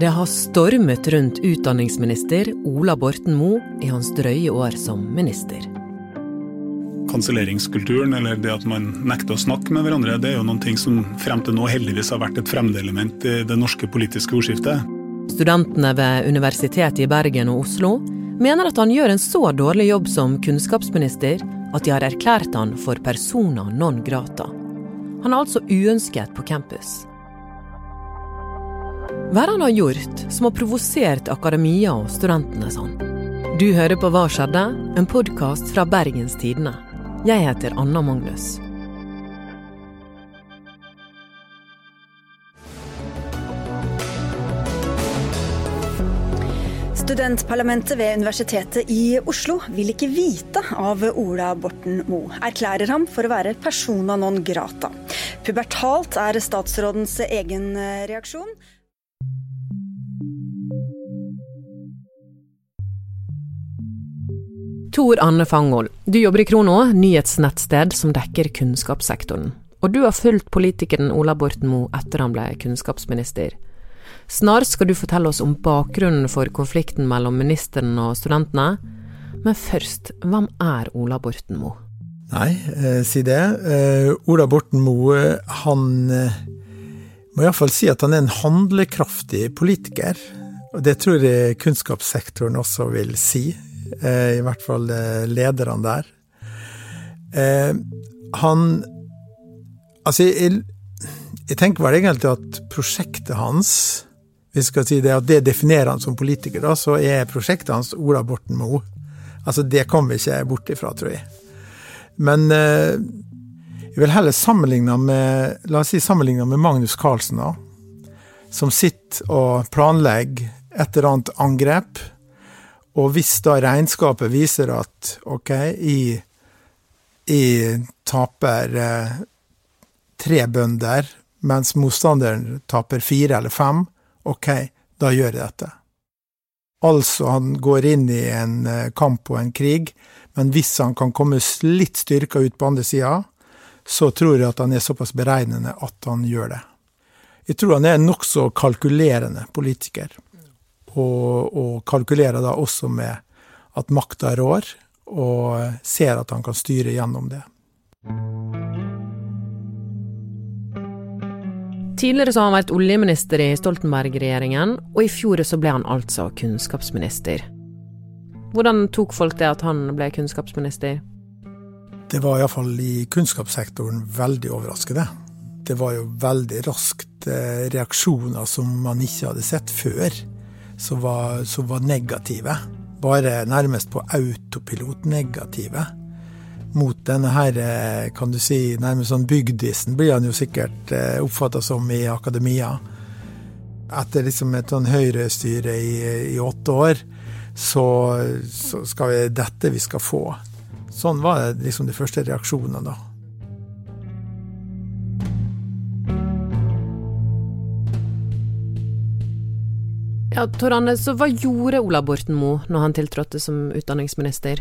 Det har stormet rundt utdanningsminister Ola Borten Moe i hans drøye år som minister. Kanselleringskulturen, eller det at man nekter å snakke med hverandre, det er jo noen ting som frem til nå heldigvis har vært et fremmedelement i det norske politiske ordskiftet. Studentene ved Universitetet i Bergen og Oslo mener at han gjør en så dårlig jobb som kunnskapsminister at de har erklært han for persona non grata. Han er altså uønsket på campus. Hva han har gjort som har provosert akademia og studentene sånn? Du hører på Hva skjedde? En podkast fra Bergens Tidende. Jeg heter Anna Magnus. Studentparlamentet ved Universitetet i Oslo vil ikke vite av Ola Borten Moe. Erklærer ham for å være persona non grata. Pubertalt er statsrådens egen reaksjon. Tor Anne Fangol, du jobber i Krono, nyhetsnettsted som dekker kunnskapssektoren. Og du har fulgt politikeren Ola Borten Moe etter han ble kunnskapsminister. Snart skal du fortelle oss om bakgrunnen for konflikten mellom ministeren og studentene. Men først, hvem er Ola Borten Moe? Nei, eh, si det. Eh, Ola Borten Moe, han eh, må iallfall si at han er en handlekraftig politiker. Og det tror jeg kunnskapssektoren også vil si. Eh, I hvert fall eh, lederne der. Eh, han Altså, jeg, jeg tenker vel egentlig at prosjektet hans vi skal si det, at det definerer han som politiker, da, så er prosjektet hans Ola Borten Moe. Altså, det kommer vi ikke bort ifra, tror jeg. Men jeg vil heller sammenligne med la oss si sammenligne med Magnus Carlsen, da. Som sitter og planlegger et eller annet angrep. Og hvis da regnskapet viser at OK, jeg, jeg taper eh, tre bønder, mens motstanderen taper fire eller fem, ok, da gjør jeg dette. Altså, han går inn i en eh, kamp og en krig, men hvis han kan komme litt styrka ut på andre sida, så tror jeg at han er såpass beregnende at han gjør det. Jeg tror han er en nokså kalkulerende politiker, og, og kalkulerer da også med at makta rår, og ser at han kan styre gjennom det. Tidligere så har han vært oljeminister i Stoltenberg-regjeringen, og i fjor så ble han altså kunnskapsminister. Hvordan tok folk det at han ble kunnskapsminister? Det var iallfall i kunnskapssektoren veldig overraskende. Det var jo veldig raskt eh, reaksjoner som man ikke hadde sett før, som var, som var negative. Bare nærmest på autopilot negative mot denne her, eh, kan du si, nærmest sånn bygdisen, blir han jo sikkert eh, oppfatta som i akademia. Etter liksom et sånn høyrestyre i, i åtte år, så, så skal vi dette vi skal få. Sånn var det liksom de første reaksjonene, da. Ja, Tor så hva gjorde Ola Borten Moe når han tiltrådte som utdanningsminister?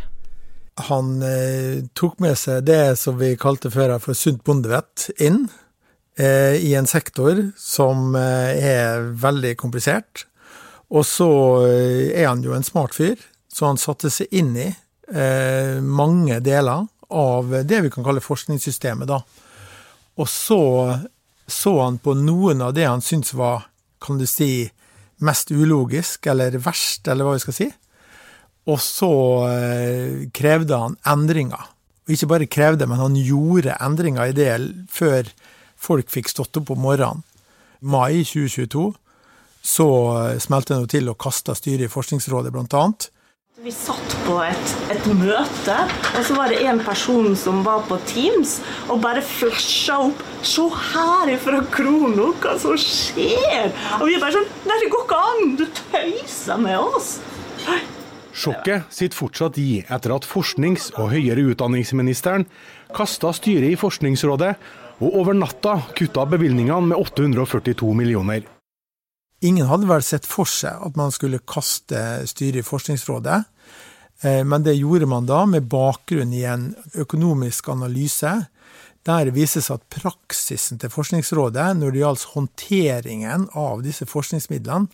Han eh, tok med seg det som vi kalte før for sunt bondevett, inn eh, i en sektor som eh, er veldig komplisert. Og så eh, er han jo en smart fyr, så han satte seg inn i eh, mange deler av det vi kan kalle forskningssystemet, da. Og så så han på noen av det han syntes var, kan du si, mest ulogisk, eller verst, eller hva vi skal si. Og så eh, krevde han endringer. Og ikke bare krevde, men han gjorde endringer i det før folk fikk stått opp om morgenen. Mai 2022 så eh, smelte han til og kasta styret i Forskningsrådet, blant annet. Vi satt på et, et, møte, og så var det en person som var på Teams og bare flasha opp 'Se her fra Krono, hva som skjer?' Og vi bare sånn det går ikke an! Du tøyser med oss!' Sjokket sitter fortsatt i etter at forsknings- og høyere utdanningsministeren kasta styret i Forskningsrådet og over natta kutta bevilgningene med 842 millioner. Ingen hadde vel sett for seg at man skulle kaste styret i Forskningsrådet, men det gjorde man da med bakgrunn i en økonomisk analyse Der vises at praksisen til Forskningsrådet når det gjaldt håndteringen av disse forskningsmidlene,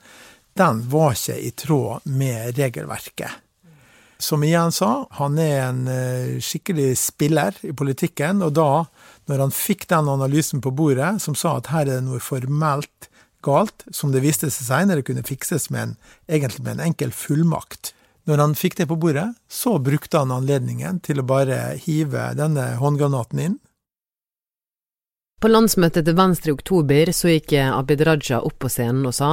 den var ikke i tråd med regelverket. Som igjen sa, han er en eh, skikkelig spiller i politikken, og da, når han fikk den analysen på bordet som sa at her er det noe formelt galt, som det viste seg senere kunne fikses med en, egentlig med en enkel fullmakt. Når han fikk det på bordet, så brukte han anledningen til å bare hive denne håndgranaten inn. På landsmøtet til Venstre i oktober så gikk Abid Raja opp på scenen og sa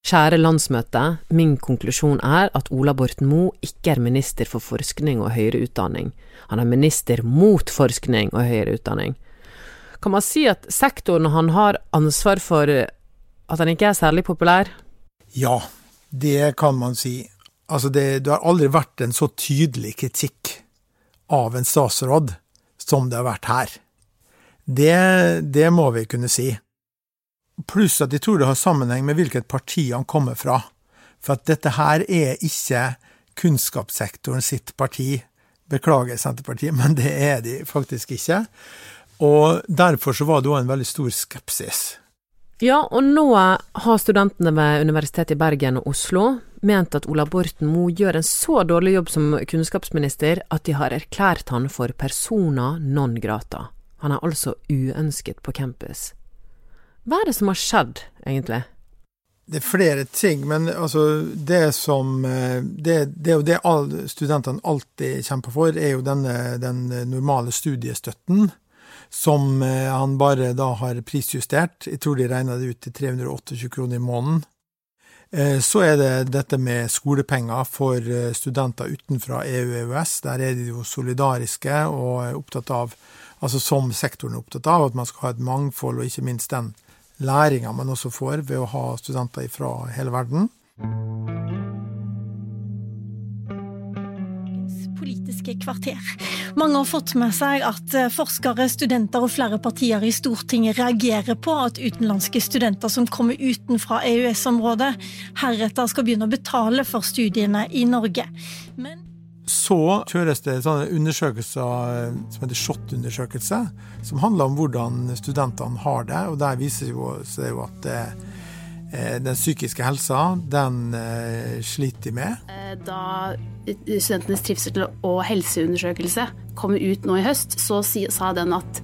Kjære landsmøte, min konklusjon er at Ola Borten Moe ikke er minister for forskning og høyere utdanning. Han er minister mot forskning og høyere utdanning. Kan man si at sektoren han har ansvar for, at han ikke er særlig populær? Ja, det kan man si. Altså, det, det har aldri vært en så tydelig kritikk av en statsråd som det har vært her. Det, det må vi kunne si. Pluss at jeg tror det har sammenheng med hvilket parti han kommer fra. For at dette her er ikke kunnskapssektoren sitt parti. Beklager, Senterpartiet, men det er de faktisk ikke. Og derfor så var det òg en veldig stor skepsis. Ja, og nå har studentene ved Universitetet i Bergen og Oslo ment at Ola Borten Moe gjør en så dårlig jobb som kunnskapsminister at de har erklært han for persona non grata. Han er altså uønsket på campus. Hva er det som har skjedd, egentlig? Det er flere ting, men altså det som eh, Det, det er jo det alle studentene alltid kjemper for, er jo denne, den normale studiestøtten. Som eh, han bare da har prisjustert. Jeg tror de regna det ut til 328 kroner i måneden. Eh, så er det dette med skolepenger for studenter utenfra EU-EØS. Der er de jo solidariske og opptatt av, altså som sektoren er opptatt av, at man skal ha et mangfold, og ikke minst den læringa man også får ved å ha studenter fra hele verden. Politiske kvarter. Mange har fått med seg at eh, forskere, studenter og flere partier i Stortinget reagerer på at utenlandske studenter som kommer utenfra EØS-området, heretter skal begynne å betale for studiene i Norge. Men så kjøres det sånne undersøkelser eh, som heter SHoT-undersøkelse, som handler om hvordan studentene har det. og Der viser det jo at det eh, den psykiske helsa, den sliter de med. Da Studentenes trivsel og helseundersøkelse kom ut nå i høst, så sa den at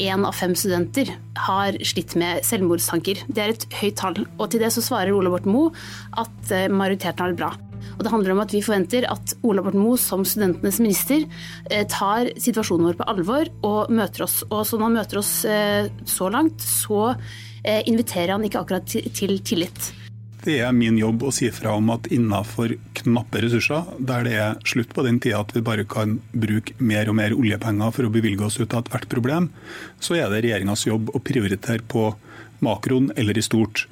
én av fem studenter har slitt med selvmordstanker. Det er et høyt tall. Og til det så svarer Ole Borten Moe at majoriteten har det bra. Og det handler om at vi forventer at Ola Borten Moe som studentenes minister eh, tar situasjonen vår på alvor og møter oss. Og som han møter oss eh, så langt, så eh, inviterer han ikke akkurat til tillit. Det er min jobb å si fra om at innenfor knappe ressurser, der det er slutt på den tida at vi bare kan bruke mer og mer oljepenger for å bevilge oss ut av ethvert problem, så er det regjeringas jobb å prioritere på makroen eller i stort.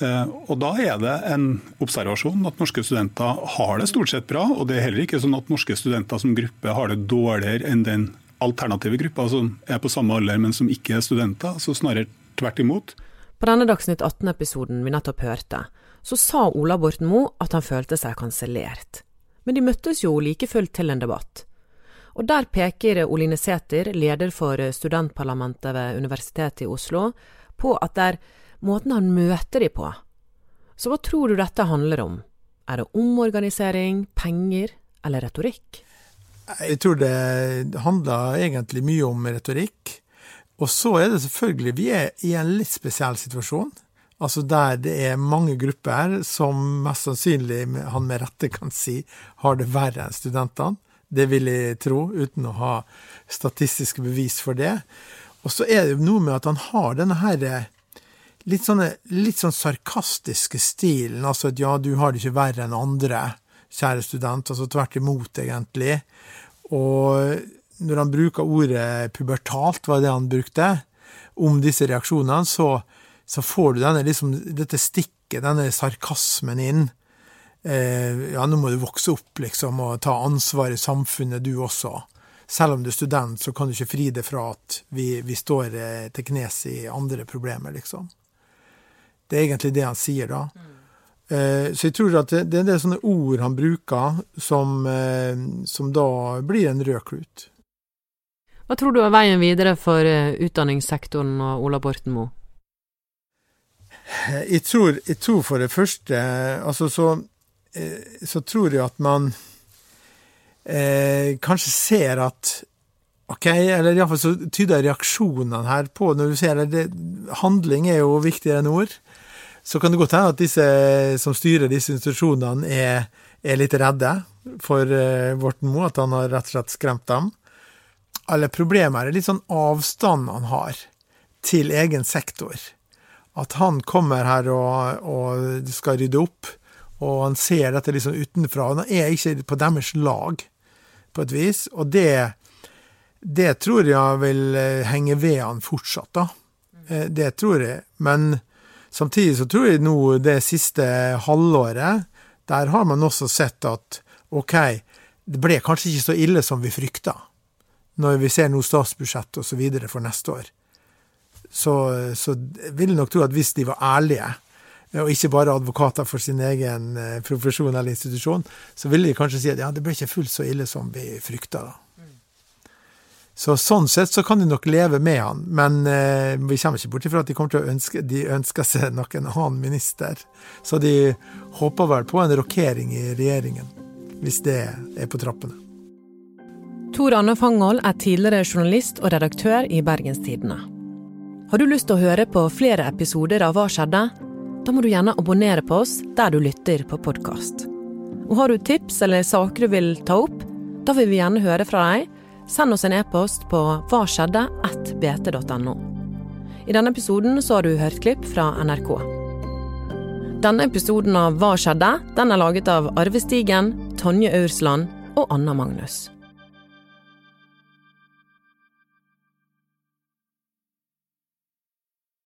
Eh, og Da er det en observasjon at norske studenter har det stort sett bra. og Det er heller ikke sånn at norske studenter som gruppe har det dårligere enn den alternative gruppa som er på samme alder, men som ikke er studenter. så Snarere tvert imot. På denne Dagsnytt 18-episoden vi nettopp hørte, så sa Ola Borten Moe at han følte seg kansellert. Men de møttes jo like fullt til en debatt. Og der peker Oline Sæther, leder for studentparlamentet ved Universitetet i Oslo, på at det er måten han møter de på. Så hva tror du dette handler om? Er det omorganisering, penger eller retorikk? Jeg tror det handler egentlig mye om retorikk. Og så er det selvfølgelig Vi er i en litt spesiell situasjon. Altså der det er mange grupper som mest sannsynlig, han med rette kan si, har det verre enn studentene. Det vil jeg tro, uten å ha statistiske bevis for det. Og så er det noe med at han har denne her litt, sånne, litt sånn sarkastiske stilen. Altså at ja, du har det ikke verre enn andre, kjære student. Altså tvert imot, egentlig. Og når han bruker ordet pubertalt, var det han brukte, om disse reaksjonene, så, så får du denne, liksom, dette stikket, denne sarkasmen inn. Eh, ja, nå må du vokse opp, liksom, og ta ansvar i samfunnet, du også. Selv om du er student, så kan du ikke fri deg fra at vi, vi står eh, til knes i andre problemer, liksom. Det er egentlig det han sier da. Mm. Så jeg tror at det, det er en del sånne ord han bruker som, eh, som da blir en rød klut. Hva tror du er veien videre for eh, utdanningssektoren og Ola Borten Moe? Jeg tror, jeg tror, for det første altså så, eh, så tror jeg at man eh, kanskje ser at OK, eller iallfall så tyder reaksjonene her på når du ser det, Handling er jo viktigere enn ord. Så kan det godt hende at disse som styrer disse institusjonene, er, er litt redde for eh, Borten Moe, at han har rett og slett skremt dem. Alle problemer er litt sånn avstand han har til egen sektor. At han kommer her og, og skal rydde opp, og han ser dette liksom utenfra. Han er ikke på deres lag, på et vis. Og det det tror jeg vil eh, henge ved han fortsatt, da. Eh, det tror jeg. Men samtidig så tror jeg nå det siste halvåret, der har man også sett at OK, det ble kanskje ikke så ille som vi frykta, når vi ser nå statsbudsjett osv. for neste år. Så, så vil jeg nok tro at hvis de var ærlige, og ikke bare advokater for sin egen eh, profesjon eller institusjon, så ville de kanskje si at ja, det ble ikke fullt så ille som vi frykta. da. Så sånn sett så kan de nok leve med han, men eh, vi kommer ikke bort ifra at de kommer til å ønske de ønsker seg noen annen minister. Så de håper vel på en rokering i regjeringen, hvis det er på trappene. Tor Anne Fanghol er tidligere journalist og redaktør i Bergenstidene. Har du lyst til å høre på flere episoder av Hva skjedde? Da må du gjerne abonnere på oss der du lytter på podkast. Og har du tips eller saker du vil ta opp? Da vil vi gjerne høre fra deg Send oss en e-post på hva skjedde bt.no. I denne episoden så har du hørt klipp fra NRK. Denne episoden av Hva skjedde? Den er laget av Arvestigen, Tonje Aursland og Anna Magnus.